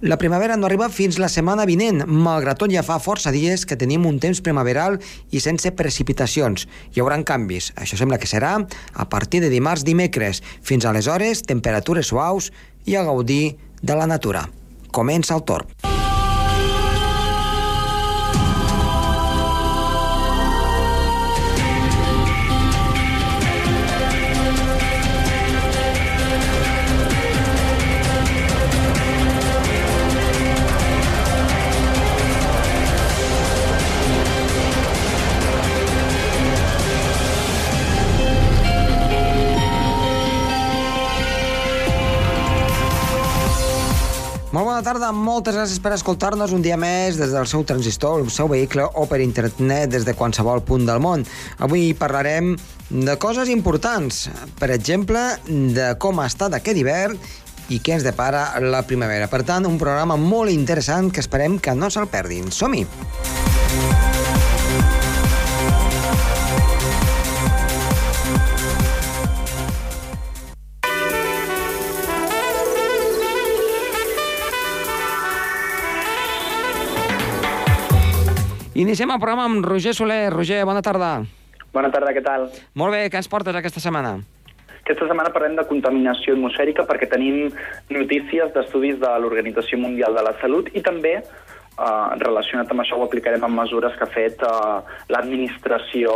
La primavera no arriba fins la setmana vinent, malgrat tot ja fa força dies que tenim un temps primaveral i sense precipitacions. Hi haurà canvis. Això sembla que serà a partir de dimarts dimecres. Fins aleshores, temperatures suaus i a gaudir de la natura. Comença el torn. Molt bona tarda, moltes gràcies per escoltar-nos un dia més des del seu transistor, el seu vehicle o per internet des de qualsevol punt del món. Avui parlarem de coses importants, per exemple, de com ha estat aquest hivern i què ens depara la primavera. Per tant, un programa molt interessant que esperem que no se'l perdin. Som-hi! Iniciem el programa amb Roger Soler. Roger, bona tarda. Bona tarda, què tal? Molt bé, què ens portes aquesta setmana? Aquesta setmana parlem de contaminació atmosfèrica perquè tenim notícies d'estudis de l'Organització Mundial de la Salut i també eh, relacionat amb això ho aplicarem en mesures que ha fet eh, l'administració,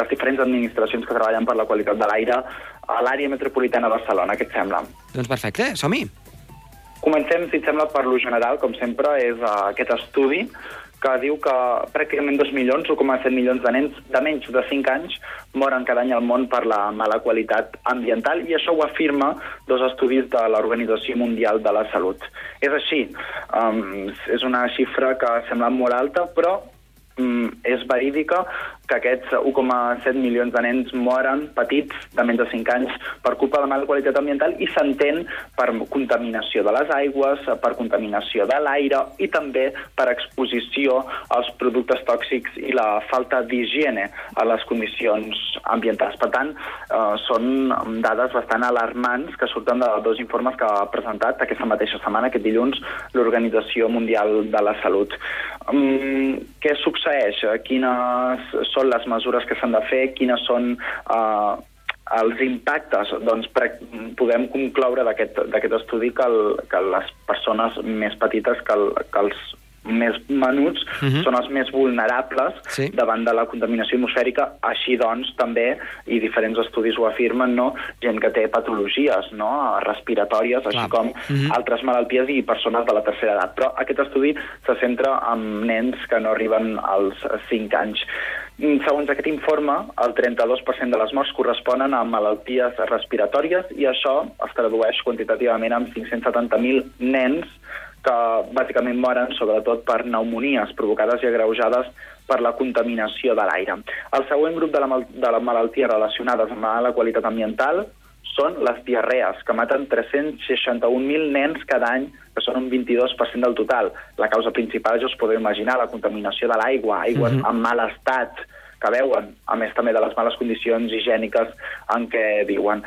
les diferents administracions que treballen per la qualitat de l'aire a l'àrea metropolitana de Barcelona. Què et sembla? Doncs perfecte, som-hi. Comencem, si et sembla, per lo general, com sempre, és uh, aquest estudi que diu que pràcticament 2 milions, 1,7 milions de nens de menys de 5 anys moren cada any al món per la mala qualitat ambiental i això ho afirma dos estudis de l'Organització Mundial de la Salut. És així, um, és una xifra que sembla molt alta, però um, és verídica que aquests 1,7 milions de nens moren petits de menys de 5 anys per culpa de la mala qualitat ambiental i s'entén per contaminació de les aigües, per contaminació de l'aire i també per exposició als productes tòxics i la falta d'higiene a les condicions ambientals. Per tant, eh, són dades bastant alarmants que surten de dos informes que ha presentat aquesta mateixa setmana, aquest dilluns, l'Organització Mundial de la Salut. Um, què succeeix? Quines són les mesures que s'han de fer, quines són eh, els impactes, doncs podem concloure d'aquest estudi que, el, que les persones més petites, que, el, que els més menuts uh mhm. -huh. són els més vulnerables sí. davant de la contaminació atmosfèrica. Així doncs, també, i diferents estudis ho afirmen, no? gent que té patologies no? respiratòries, Clar. així com uh mhm. -huh. altres malalties i persones de la tercera edat. Però aquest estudi se centra en nens que no arriben als 5 anys. Mm, segons aquest informe, el 32% de les morts corresponen a malalties respiratòries i això es tradueix quantitativament en 570.000 nens que bàsicament moren sobretot per pneumonies provocades i agreujades per la contaminació de l'aire. El següent grup de, la de les malalties relacionades amb la qualitat ambiental són les diarrees, que maten 361.000 nens cada any, que són un 22% del total. La causa principal, ja us podeu imaginar, la contaminació de l'aigua, aigües mm -hmm. en mal estat, que veuen, a més també de les males condicions higièniques en què viuen.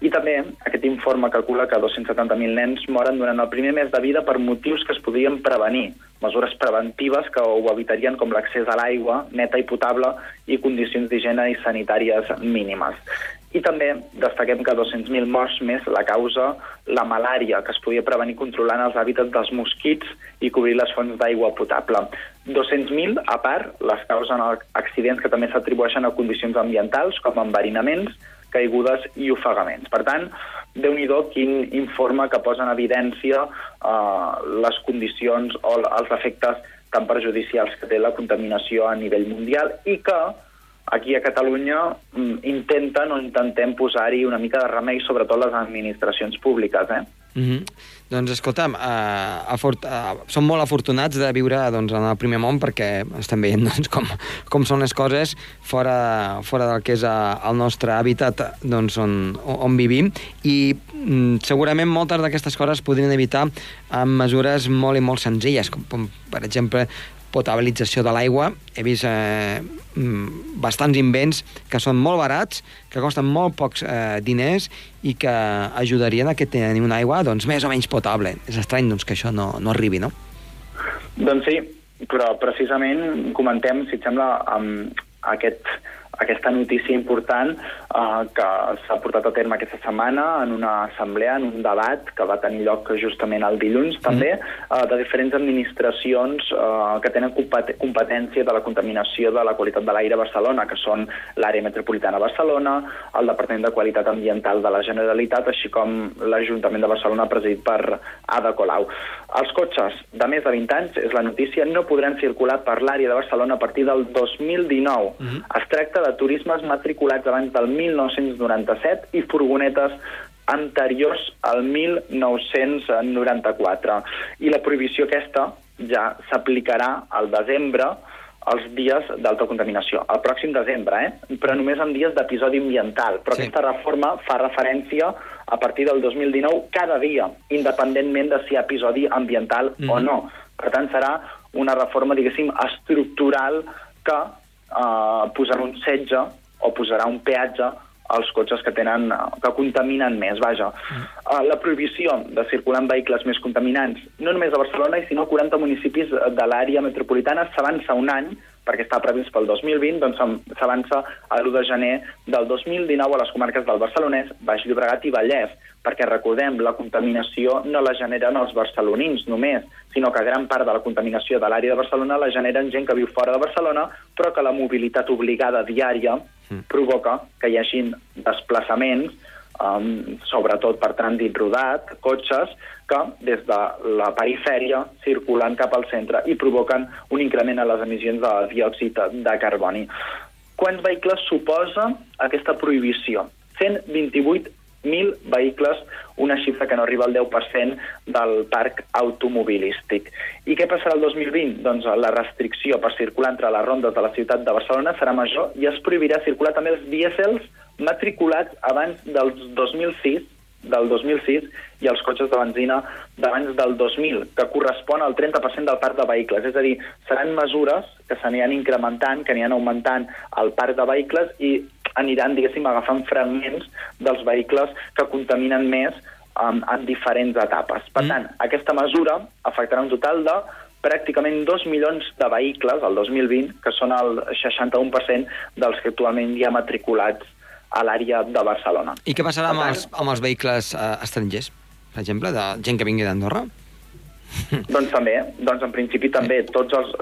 I també aquest informe calcula que 270.000 nens moren durant el primer mes de vida per motius que es podrien prevenir, mesures preventives que ho evitarien com l'accés a l'aigua neta i potable i condicions d'higiene i sanitàries mínimes. I també destaquem que 200.000 morts més la causa la malària, que es podia prevenir controlant els hàbitats dels mosquits i cobrir les fonts d'aigua potable. 200.000, a part, les causen accidents que també s'atribueixen a condicions ambientals, com enverinaments, caigudes i ofegaments. Per tant, déu nhi quin informe que posa en evidència eh, les condicions o els efectes tan perjudicials que té la contaminació a nivell mundial i que aquí a Catalunya mm, intenten o intentem posar-hi una mica de remei, sobretot les administracions públiques. Eh? Mm -hmm. Doncs escolta'm, uh, afort uh, som molt afortunats de viure doncs, en el primer món perquè estem veient doncs, com, com són les coses fora, fora del que és uh, el nostre hàbitat doncs, on, on vivim i mm, segurament moltes d'aquestes coses podrien evitar amb mesures molt i molt senzilles, com, com per exemple potabilització de l'aigua. He vist eh, mm, bastants invents que són molt barats, que costen molt pocs eh, diners i que ajudarien a que tenir una aigua doncs, més o menys potable. És estrany doncs, que això no, no arribi, no? Doncs sí, però precisament comentem, si et sembla, amb aquest aquesta notícia important eh, que s'ha portat a terme aquesta setmana en una assemblea, en un debat que va tenir lloc justament el dilluns, mm. també, eh, de diferents administracions eh, que tenen competència de la contaminació de la qualitat de l'aire a Barcelona, que són l'àrea metropolitana de Barcelona, el Departament de Qualitat Ambiental de la Generalitat, així com l'Ajuntament de Barcelona presidit per Ada Colau. Els cotxes de més de 20 anys, és la notícia, no podran circular per l'àrea de Barcelona a partir del 2019. Mm -hmm. Es tracta de turismes matriculats abans del 1997 i furgonetes anteriors al 1994. I la prohibició aquesta ja s'aplicarà al desembre els dies d'alta contaminació, el pròxim desembre, eh? però només en dies d'episodi ambiental. Però sí. aquesta reforma fa referència a partir del 2019 cada dia, independentment de si hi ha episodi ambiental mm -hmm. o mhm. no. Per tant, serà una reforma, diguéssim, estructural que eh, posarà un setge o posarà un peatge als cotxes que tenen que contaminen més, vaja. Mm. La prohibició de circular en vehicles més contaminants, no només a Barcelona, sinó a 40 municipis de l'àrea metropolitana, s'avança un any, perquè està previst pel 2020, doncs s'avança a l'1 de gener del 2019 a les comarques del Barcelonès, Baix Llobregat i Vallès, perquè recordem, la contaminació no la generen els barcelonins només, sinó que gran part de la contaminació de l'àrea de Barcelona la generen gent que viu fora de Barcelona, però que la mobilitat obligada diària mm. provoca que hi hagin desplaçaments, um, sobretot per trànsit rodat, cotxes, que des de la perifèria circulen cap al centre i provoquen un increment a les emissions de diòxid de carboni. Quants vehicles suposa aquesta prohibició? 128 1.000 vehicles, una xifra que no arriba al 10% del parc automobilístic. I què passarà el 2020? Doncs la restricció per circular entre les rondes de la ciutat de Barcelona serà major i es prohibirà circular també els dièsels matriculats abans del 2006 del 2006 i els cotxes de benzina d'abans del 2000, que correspon al 30% del parc de vehicles. És a dir, seran mesures que s'aniran incrementant, que aniran augmentant el parc de vehicles i aniran, diguéssim, agafant fragments dels vehicles que contaminen més um, en diferents etapes. Per mm. tant, aquesta mesura afectarà un total de pràcticament 2 milions de vehicles al 2020, que són el 61% dels que actualment hi ha matriculats a l'àrea de Barcelona. I què passarà amb, tant, els, amb els vehicles uh, estrangers, per exemple, de gent que vingui d'Andorra? Doncs també, doncs en principi també tots els,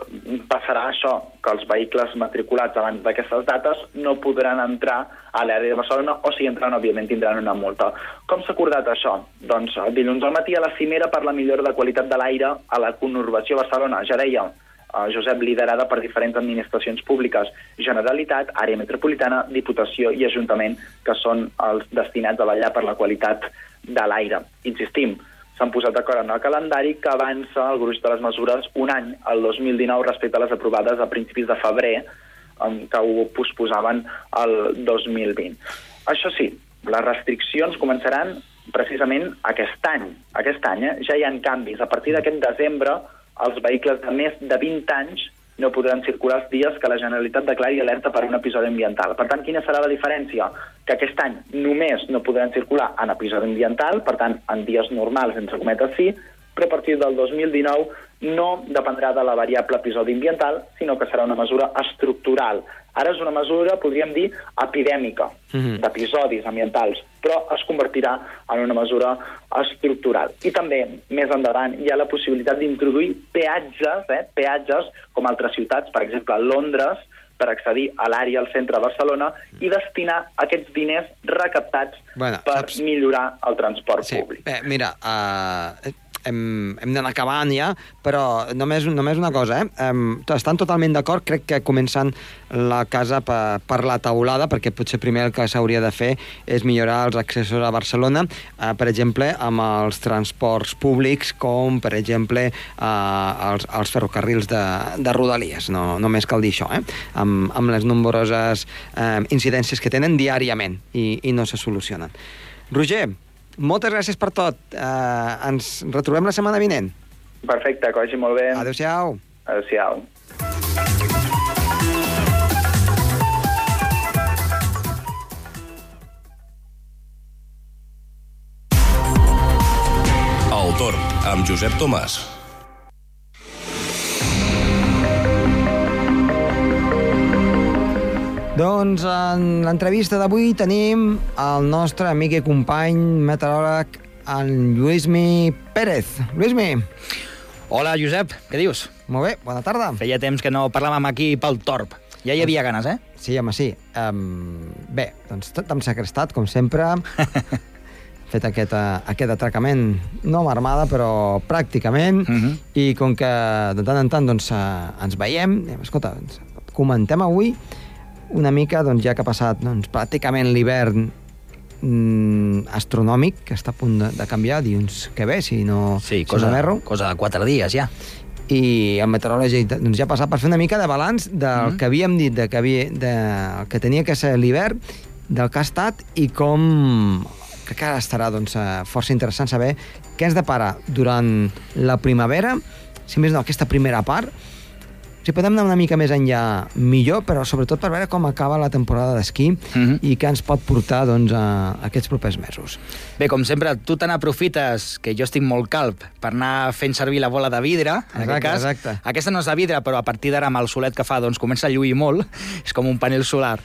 passarà això, que els vehicles matriculats abans d'aquestes dates no podran entrar a l'àrea de Barcelona o si entren, òbviament, tindran una multa. Com s'ha acordat això? Doncs dilluns al matí a la cimera per la millora de qualitat de l'aire a la conurbació Barcelona, ja deia, eh, Josep, liderada per diferents administracions públiques, Generalitat, àrea metropolitana, Diputació i Ajuntament, que són els destinats a vetllar per la qualitat de l'aire. Insistim, s'han posat d'acord en el calendari que avança el gruix de les mesures un any, el 2019, respecte a les aprovades a principis de febrer, que ho posposaven el 2020. Això sí, les restriccions començaran precisament aquest any. Aquest any eh? ja hi ha canvis. A partir d'aquest desembre, els vehicles de més de 20 anys no podran circular els dies que la Generalitat declari alerta per un episodi ambiental. Per tant, quina serà la diferència? Que aquest any només no podran circular en episodi ambiental, per tant, en dies normals, entre cometes, sí, però a partir del 2019 no dependrà de la variable episodi ambiental, sinó que serà una mesura estructural. Ara és una mesura, podríem dir, epidèmica, mm -hmm. d'episodis ambientals, però es convertirà en una mesura estructural. I també, més endavant, hi ha la possibilitat d'introduir peatges, eh, peatges, com altres ciutats, per exemple, Londres, per accedir a l'àrea al centre de Barcelona i destinar aquests diners recaptats bueno, per saps... millorar el transport sí. públic. Eh, mira, uh, hem, hem d'anar acabant ja, però només, només una cosa, eh? Um, estan totalment d'acord, crec que començant la casa per, per la taulada, perquè potser primer el que s'hauria de fer és millorar els accessos a Barcelona, eh, per exemple, amb els transports públics, com, per exemple, eh, els, els ferrocarrils de, de Rodalies, no, només cal dir això, eh? amb, amb les nombroses eh, incidències que tenen diàriament i, i no se solucionen. Roger, moltes gràcies per tot. Eh, ens retrobem la setmana vinent. Perfecte, que vagi molt bé. Adéu-siau. Adéu-siau. El Torn, amb Josep Tomàs. Doncs en l'entrevista d'avui tenim el nostre amic i company meteoròleg, en Lluïsmi Pérez. Lluïsmi, Hola, Josep, què dius? molt bé, bona tarda. Feia temps que no parlàvem aquí pel Torb. Ja hi havia ganes, eh? Sí, home, sí. Um, bé, doncs tot amb secrestat, com sempre. fet aquest, uh, aquest atracament, no amb armada, però pràcticament, Mhm. i com que de tant en tant doncs, uh, ens veiem, escolta, doncs, comentem avui una mica, doncs, ja que ha passat doncs, pràcticament l'hivern mm, astronòmic, que està a punt de, de canviar dilluns que ve, si no, Sí, si cosa, no cosa de quatre dies, ja. i el meteoròleg doncs, ja ha passat per fer una mica de balanç del Mhm. que havíem dit, de que, havia, de, que tenia que ser l'hivern, del que ha estat i com crec que ara estarà doncs, eh, força interessant saber què ens depara durant la primavera, si més no, aquesta primera part, si podem anar una mica més enllà, millor, però sobretot per veure com acaba la temporada d'esquí Mhm. i què ens pot portar doncs, a aquests propers mesos. Bé, com sempre, tu te n'aprofites, que jo estic molt calp, per anar fent servir la bola de vidre, en Exacte, aquest cas. exacte. Aquesta no és de vidre, però a partir d'ara, amb el solet que fa, doncs comença a lluir molt. És com un panel solar.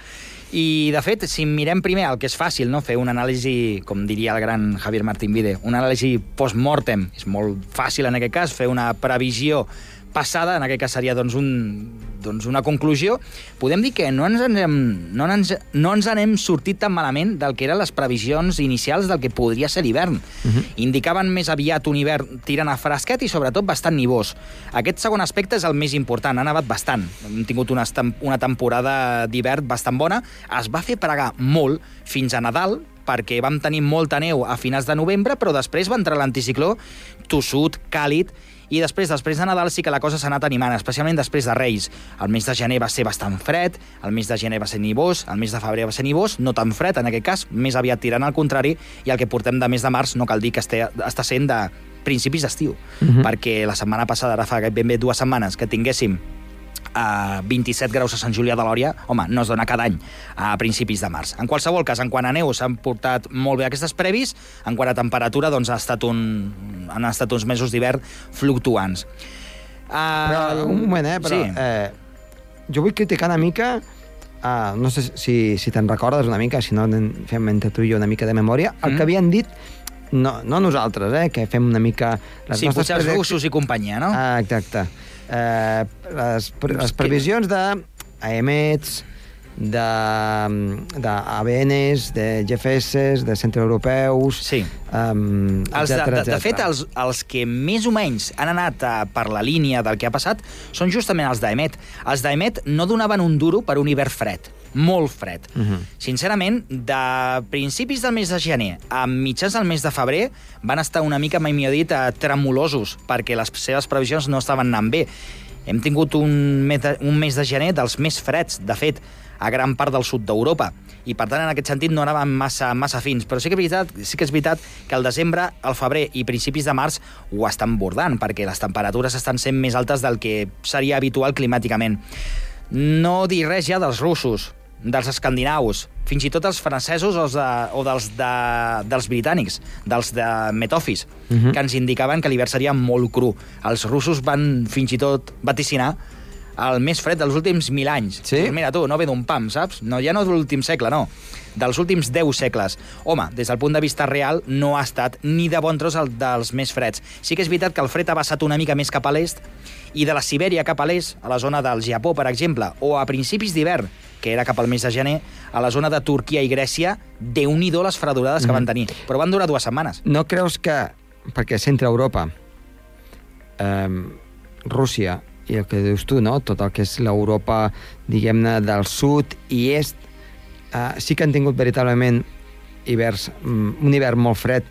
I, de fet, si mirem primer el que és fàcil, no? fer una anàlisi, com diria el gran Javier Martín Vide, una anàlisi post-mortem, és molt fàcil en aquest cas fer una previsió passada, en aquest cas seria doncs, un, doncs una conclusió, podem dir que no ens, hem, no, ens, no ens n'hem sortit tan malament del que eren les previsions inicials del que podria ser l'hivern. Uh -huh. Indicaven més aviat un hivern tirant a fresquet i sobretot bastant nivós. Aquest segon aspecte és el més important, ha nevat bastant. Hem tingut una, una temporada d'hivern bastant bona, es va fer pregar molt fins a Nadal, perquè vam tenir molta neu a finals de novembre, però després va entrar l'anticicló tossut, càlid, i després, després de Nadal sí que la cosa s'ha anat animant, especialment després de Reis. El mes de gener va ser bastant fred, el mes de gener va ser nivós, el mes de febrer va ser nivós, no tan fred en aquest cas, més aviat tirant al contrari, i el que portem de mes de març no cal dir que este, està sent de principis d'estiu, Mhm. perquè la setmana passada, ara fa ben bé dues setmanes, que tinguéssim a 27 graus a Sant Julià de Lòria, home, no es dona cada any a principis de març. En qualsevol cas, en quant a neu, s'han portat molt bé aquestes previs, en quant a temperatura, doncs ha estat un, han estat uns mesos d'hivern fluctuants. Uh, Però, un moment, eh? Però, sí. eh, jo vull criticar una mica Uh, no sé si, si te'n recordes una mica, si no fem entre tu i jo una mica de memòria, el Mm. que havien dit, no, no nosaltres, eh, que fem una mica... Les sí, potser els russos i companyia, no? Ah, exacte. Eh, les, pre- les previsions de AEMETs, de, de ABNs, de GFS, de centroeuropeus... Sí. Um, Els de, de, de fet, els, els que més o menys han anat uh, per la línia del que ha passat són justament els d'Emet. Els d'Emet no donaven un duro per un hivern fred, molt fred. Uh -huh. Sincerament, de principis del mes de gener a mitjans del mes de febrer van estar una mica, mai millor dit, eh, tremolosos, perquè les seves previsions no estaven anant bé. Hem tingut un mes de, un mes de gener dels més freds, de fet, a gran part del sud d'Europa. I, per tant, en aquest sentit, no anàvem massa, massa fins. Però sí que, és veritat, sí que és veritat que el desembre, el febrer i principis de març ho estan bordant, perquè les temperatures estan sent més altes del que seria habitual climàticament. No dir res ja dels russos, dels escandinaus, fins i tot els francesos o, de, o dels, de, dels britànics, dels de Metofis, uh Mhm. -huh. que ens indicaven que l'hivern seria molt cru. Els russos van fins i tot vaticinar el més fred dels últims mil anys. Sí? Doncs mira tu, no ve d'un pam, saps? No, ja no de l'últim segle, no. Dels últims 10 segles. Home, des del punt de vista real, no ha estat ni de bon tros el dels més freds. Sí que és veritat que el fred ha vessat una mica més cap a l'est, i de la Sibèria cap a l'est, a la zona del Japó, per exemple, o a principis d'hivern, que era cap al mes de gener, a la zona de Turquia i Grècia, déu nhi les fredurades que van tenir. Però van durar dues setmanes. No creus que, perquè centre Europa, eh, Rússia i el que dius tu, no? tot el que és l'Europa, diguem-ne, del sud i est, eh, sí que han tingut veritablement hiverns, mm, un hivern molt fred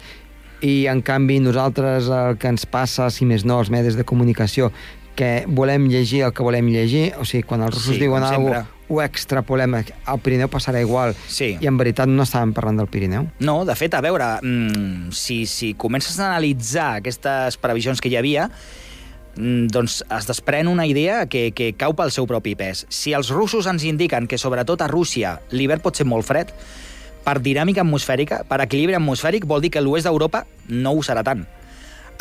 i en canvi nosaltres el que ens passa, si més no, els medis de comunicació, que volem llegir el que volem llegir, o sigui, quan els russos Sí, diuen alguna cosa, ho extrapolem, al Pirineu passarà igual, Sí. i en veritat no estàvem parlant del Pirineu. No, de fet, a veure, mm, si, si comences a analitzar aquestes previsions que hi havia, doncs es desprèn una idea que, que cau pel seu propi pes. Si els russos ens indiquen que, sobretot a Rússia, l'hivern pot ser molt fred, per dinàmica atmosfèrica, per equilibri atmosfèric, vol dir que l'oest d'Europa no ho serà tant.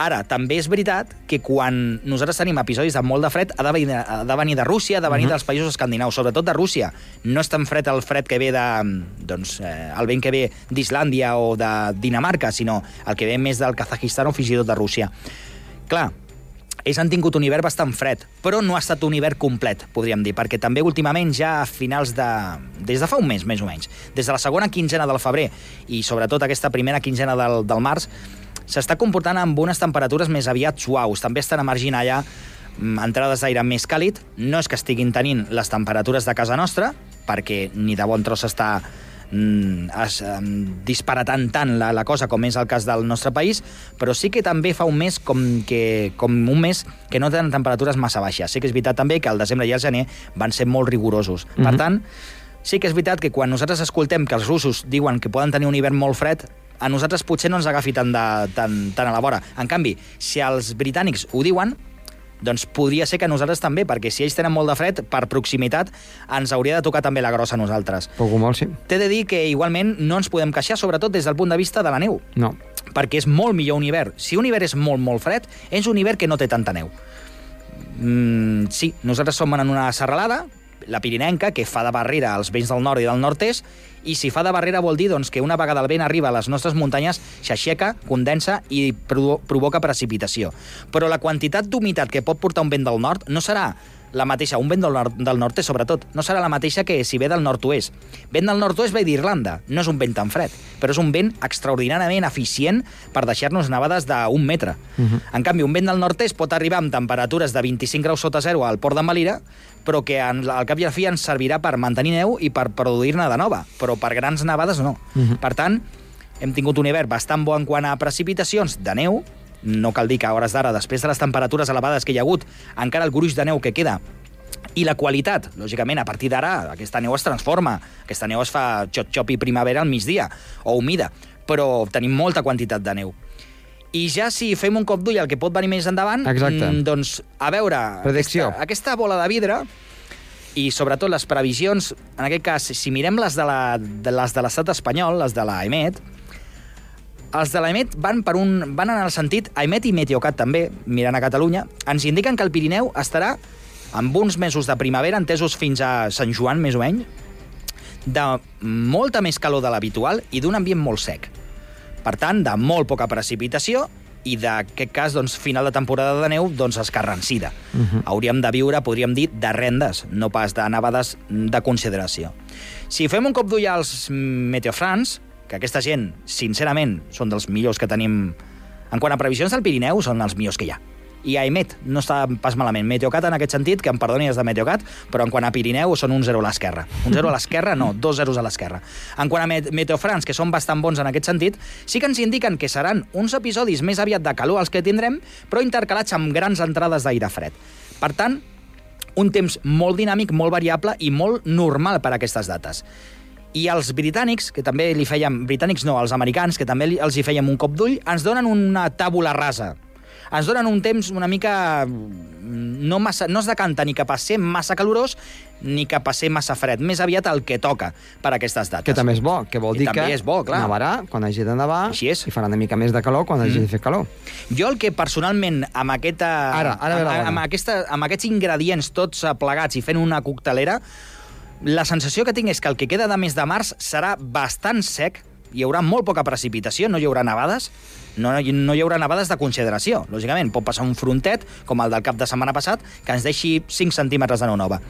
Ara, també és veritat que quan nosaltres tenim episodis de molt de fred, ha de venir, ha de, venir de Rússia, ha de venir uh -huh. dels països escandinaus, sobretot de Rússia. No és tan fred el fred que ve de... doncs, eh, el vent que ve d'Islàndia o de Dinamarca, sinó el que ve més del Kazajistan o fins i tot de Rússia. Clar, ells han tingut un hivern bastant fred, però no ha estat un hivern complet, podríem dir, perquè també últimament ja a finals de... des de fa un mes, més o menys, des de la segona quinzena del febrer i sobretot aquesta primera quinzena del, del març, s'està comportant amb unes temperatures més aviat suaus. També estan emergint allà mm, entrades d'aire més càlid. No és que estiguin tenint les temperatures de casa nostra, perquè ni de bon tros està mm, es um, disparatant tant la, la cosa com és el cas del nostre país, però sí que també fa un mes com, que, com un mes que no tenen temperatures massa baixes. Sí que és veritat també que el desembre i el gener van ser molt rigorosos. Mm -hmm. Per Mhm. tant, sí que és veritat que quan nosaltres escoltem que els russos diuen que poden tenir un hivern molt fred, a nosaltres potser no ens agafi tant, de, tant, tant a la vora. En canvi, si els britànics ho diuen, doncs podria ser que nosaltres també, perquè si ells tenen molt de fred, per proximitat, ens hauria de tocar també la grossa a nosaltres. Poc o molt, sí. T'he de dir que igualment no ens podem queixar, sobretot des del punt de vista de la neu, No. perquè és molt millor un hivern. Si un hivern és molt, molt fred, és un hivern que no té tanta neu. Mm, sí, nosaltres som en una serralada, la Pirinenca, que fa de barrera als vents del nord i del nord-est, i si fa de barrera vol dir doncs, que una vegada el vent arriba a les nostres muntanyes, s'aixeca, condensa i provo provoca precipitació. Però la quantitat d'humitat que pot portar un vent del nord no serà la mateixa, un vent del nord, del nord sobretot, no serà la mateixa que si ve del nord-oest. Vent del nord-oest ve d'Irlanda, no és un vent tan fred, però és un vent extraordinàriament eficient per deixar-nos nevades d'un metre. Uh -huh. En canvi, un vent del nord-est pot arribar amb temperatures de 25 graus sota zero al port de Malira, però que en, al cap i a la fi ens servirà per mantenir neu i per produir-ne de nova, però per grans nevades no. Uh -huh. Per tant, hem tingut un hivern bastant bo en quant a precipitacions de neu, no cal dir que a hores d'ara, després de les temperatures elevades que hi ha hagut, encara el gruix de neu que queda i la qualitat, lògicament, a partir d'ara, aquesta neu es transforma. Aquesta neu es fa xop-xop i primavera al migdia, o humida, però tenim molta quantitat de neu. I ja si fem un cop d'ull al que pot venir més endavant, Exacte. mm, doncs, a veure, Predicció. aquesta, aquesta bola de vidre i sobretot les previsions, en aquest cas, si mirem les de la- de les de l'estat espanyol, les de l'AEMET, els de l'AEMET van, per un, van en el sentit, AEMET i Meteocat també, mirant a Catalunya, ens indiquen que el Pirineu estarà amb uns mesos de primavera, entesos fins a Sant Joan, més o menys, de molta més calor de l'habitual i d'un ambient molt sec. Per tant, de molt poca precipitació i d'aquest cas, doncs, final de temporada de neu, doncs escarrancida. Uh -huh. Hauríem de viure, podríem dir, de rendes, no pas de nevades de consideració. Si fem un cop d'ull als meteofrans, que aquesta gent, sincerament, són dels millors que tenim... En quant a previsions del Pirineu, són els millors que hi ha. I AEMET no està pas malament. Meteocat en aquest sentit, que em perdoni des de Meteocat, però en quant a Pirineu són un 0 a l'esquerra. Un 0 a l'esquerra, no, dos zeros a l'esquerra. En quant a Met Meteofrans, que són bastant bons en aquest sentit, sí que ens indiquen que seran uns episodis més aviat de calor els que tindrem, però intercalats amb grans entrades d'aire fred. Per tant, un temps molt dinàmic, molt variable i molt normal per a aquestes dates. I els britànics, que també li fèiem... Britànics no, els americans, que també els hi fèiem un cop d'ull, ens donen una tàbula rasa. Ens donen un temps una mica... mm, No, massa, no es decanta ni a ser massa calorós ni a ser massa fred. Més aviat el que toca per a aquestes dates. Que també és bo, que vol I dir també que és bo, clar. nevarà quan hagi de nevar Així és. i farà una mica més de calor quan hagi de fer calor. Jo el que personalment, amb, aquesta, Ara, ara amb, amb, aquesta, amb aquests ingredients tots plegats i fent una coctelera, la sensació que tinc és que el que queda de mes de març serà bastant sec, hi haurà molt poca precipitació, no hi haurà nevades, no, no hi haurà nevades de consideració. Lògicament, pot passar un frontet, com el del cap de setmana passat, que ens deixi 5 centímetres de neu nova.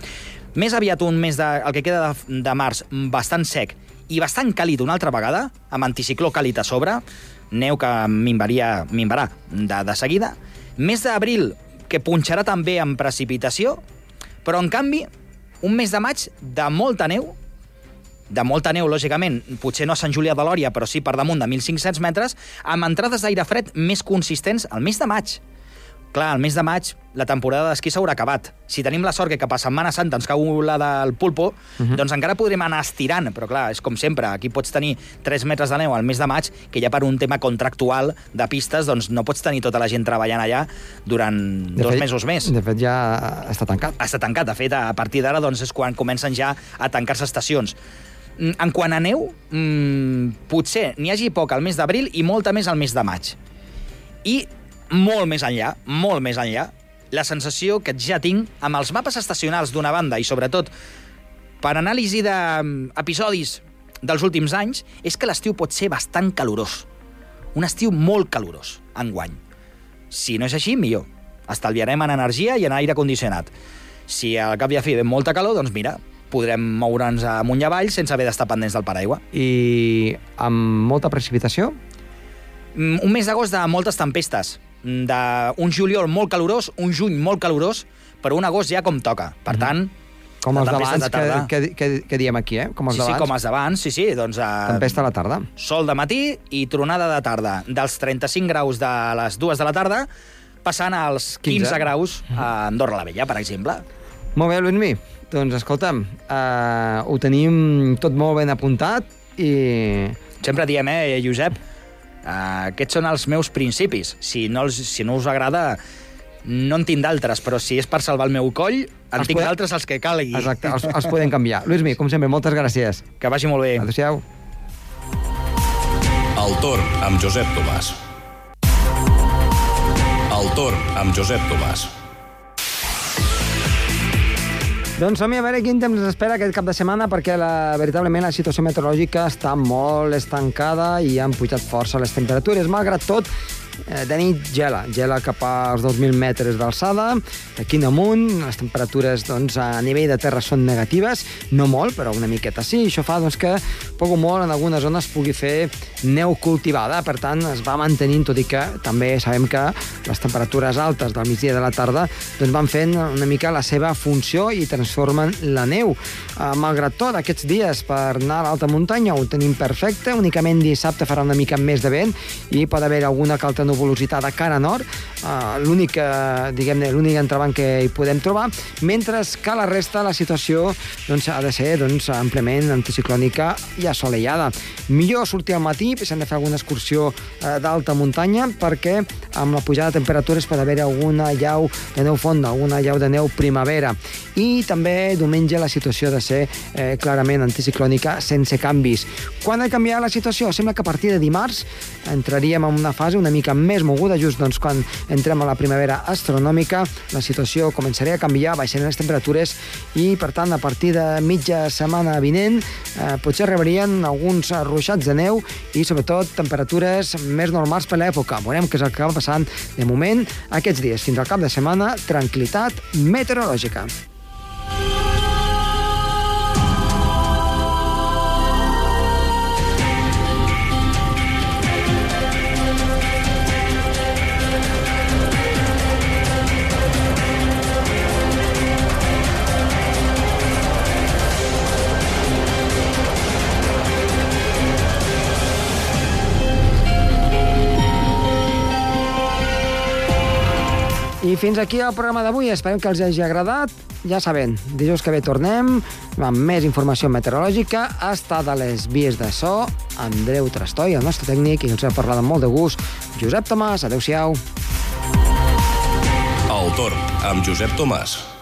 Més aviat un mes de, el que queda de, de març bastant sec i bastant càlid una altra vegada, amb anticicló càlid a sobre, neu que minvaria, minvarà de, de seguida. Mes d'abril, que punxarà també en precipitació, però, en canvi, un mes de maig de molta neu, de molta neu, lògicament, potser no a Sant Julià de Lòria, però sí per damunt de 1.500 metres, amb entrades d'aire fred més consistents al mes de maig. Clar, al mes de maig la temporada d'esquí s'haurà acabat. Si tenim la sort que cap a Setmana Santa ens cau la del pulpo, uh -huh. doncs encara podrem anar estirant, però clar, és com sempre, aquí pots tenir 3 metres de neu al mes de maig, que ja per un tema contractual de pistes, doncs no pots tenir tota la gent treballant allà durant De dos fet- mesos més De fet, ja està tancat. està tancat. De fet, a partir d'ara doncs, és quan comencen ja a tancar-se estacions. Mm, En quant a neu, mmm, potser n'hi hagi poc al mes d'abril i molta més al mes de maig. I molt més enllà, molt més enllà, la sensació que ja tinc amb els mapes estacionals d'una banda i, sobretot, per anàlisi d'episodis dels últims anys, és que l'estiu pot ser bastant calorós. Un estiu molt calorós, enguany. Si no és així, millor. Estalviarem en energia i en aire condicionat. Si al cap i a fi ve molta calor, doncs mira, podrem moure'ns amunt i avall sense haver d'estar pendents del paraigua. I amb molta precipitació? Mm, Un mes d'agost de moltes tempestes, d'un juliol molt calorós, un juny molt calorós, però un agost ja com toca. Per tant, Com els d'abans de que, que, que, que diem aquí, eh? Com els sí, sí, com els d'abans, sí, sí, doncs... Uh, Tempesta a la tarda. Sol de matí i tronada de tarda. Dels 35 graus de les dues de la tarda, passant als 15, 15. graus a Andorra la Vella, per exemple. Molt bé, Luismi. Doncs escolta'm, uh, ho tenim tot molt ben apuntat i... Sempre diem, eh, Josep, uh, aquests són els meus principis. Si no, els, si no us agrada, no en tinc d'altres, però si és per salvar el meu coll, en Els tinc podem- d'altres els que calgui. Exacte, els, els podem canviar. Luismi, com sempre, moltes gràcies. Que vagi molt bé. Adéu-siau. El torn amb Josep Tomàs. El torn amb Josep Tomàs. Doncs som a veure quin temps ens espera aquest cap de setmana perquè la, veritablement la situació meteorològica està molt estancada i han pujat força les temperatures. Malgrat tot, de nit gela, gela cap als 2.000 metres d'alçada, d'aquí en amunt, les temperatures doncs, a nivell de terra són negatives, no molt, però una miqueta sí, això fa doncs, que poc o molt en algunes zones pugui fer neu cultivada, per tant es va mantenint, tot i que també sabem que les temperatures altes del migdia de la tarda doncs, van fent una mica la seva funció i transformen la neu. Uh, malgrat tot, aquests dies per anar a l'alta muntanya ho tenim perfecte, únicament dissabte farà una mica més de vent i pot haver alguna que nuvolositat a cara nord, uh, l'únic, uh, diguem-ne, l'únic entrebanc que hi podem trobar, mentre que la resta la situació doncs, ha de ser doncs, ampliament anticiclònica i assolellada. Millor sortir al matí, s'han de fer alguna excursió uh, d'alta muntanya, perquè amb la pujada de temperatures pot haver alguna llau de neu fonda, alguna llau de neu primavera. I també diumenge la situació ha de ser eh, clarament anticiclònica sense canvis. Quan ha de canviar la situació? Sembla que a partir de dimarts entraríem en una fase una mica més moguda, just doncs, quan entrem a la primavera astronòmica, la situació començaria a canviar, baixaran les temperatures i, per tant, a partir de mitja setmana vinent, eh, potser rebrien alguns ruixats de neu i, sobretot, temperatures més normals per l'època. Veurem què és el que acaba passant de moment aquests dies. Fins al cap de setmana, tranquil·litat meteorològica. Fins aquí el programa d'avui. Esperem que els hagi agradat. Ja saben, dijous que ve tornem amb més informació meteorològica. Estat a les vies de so Andreu Trastoi, el nostre tècnic, i els ha parlat amb molt de gust Josep Tomàs. Adéu-siau. El torn amb Josep Tomàs.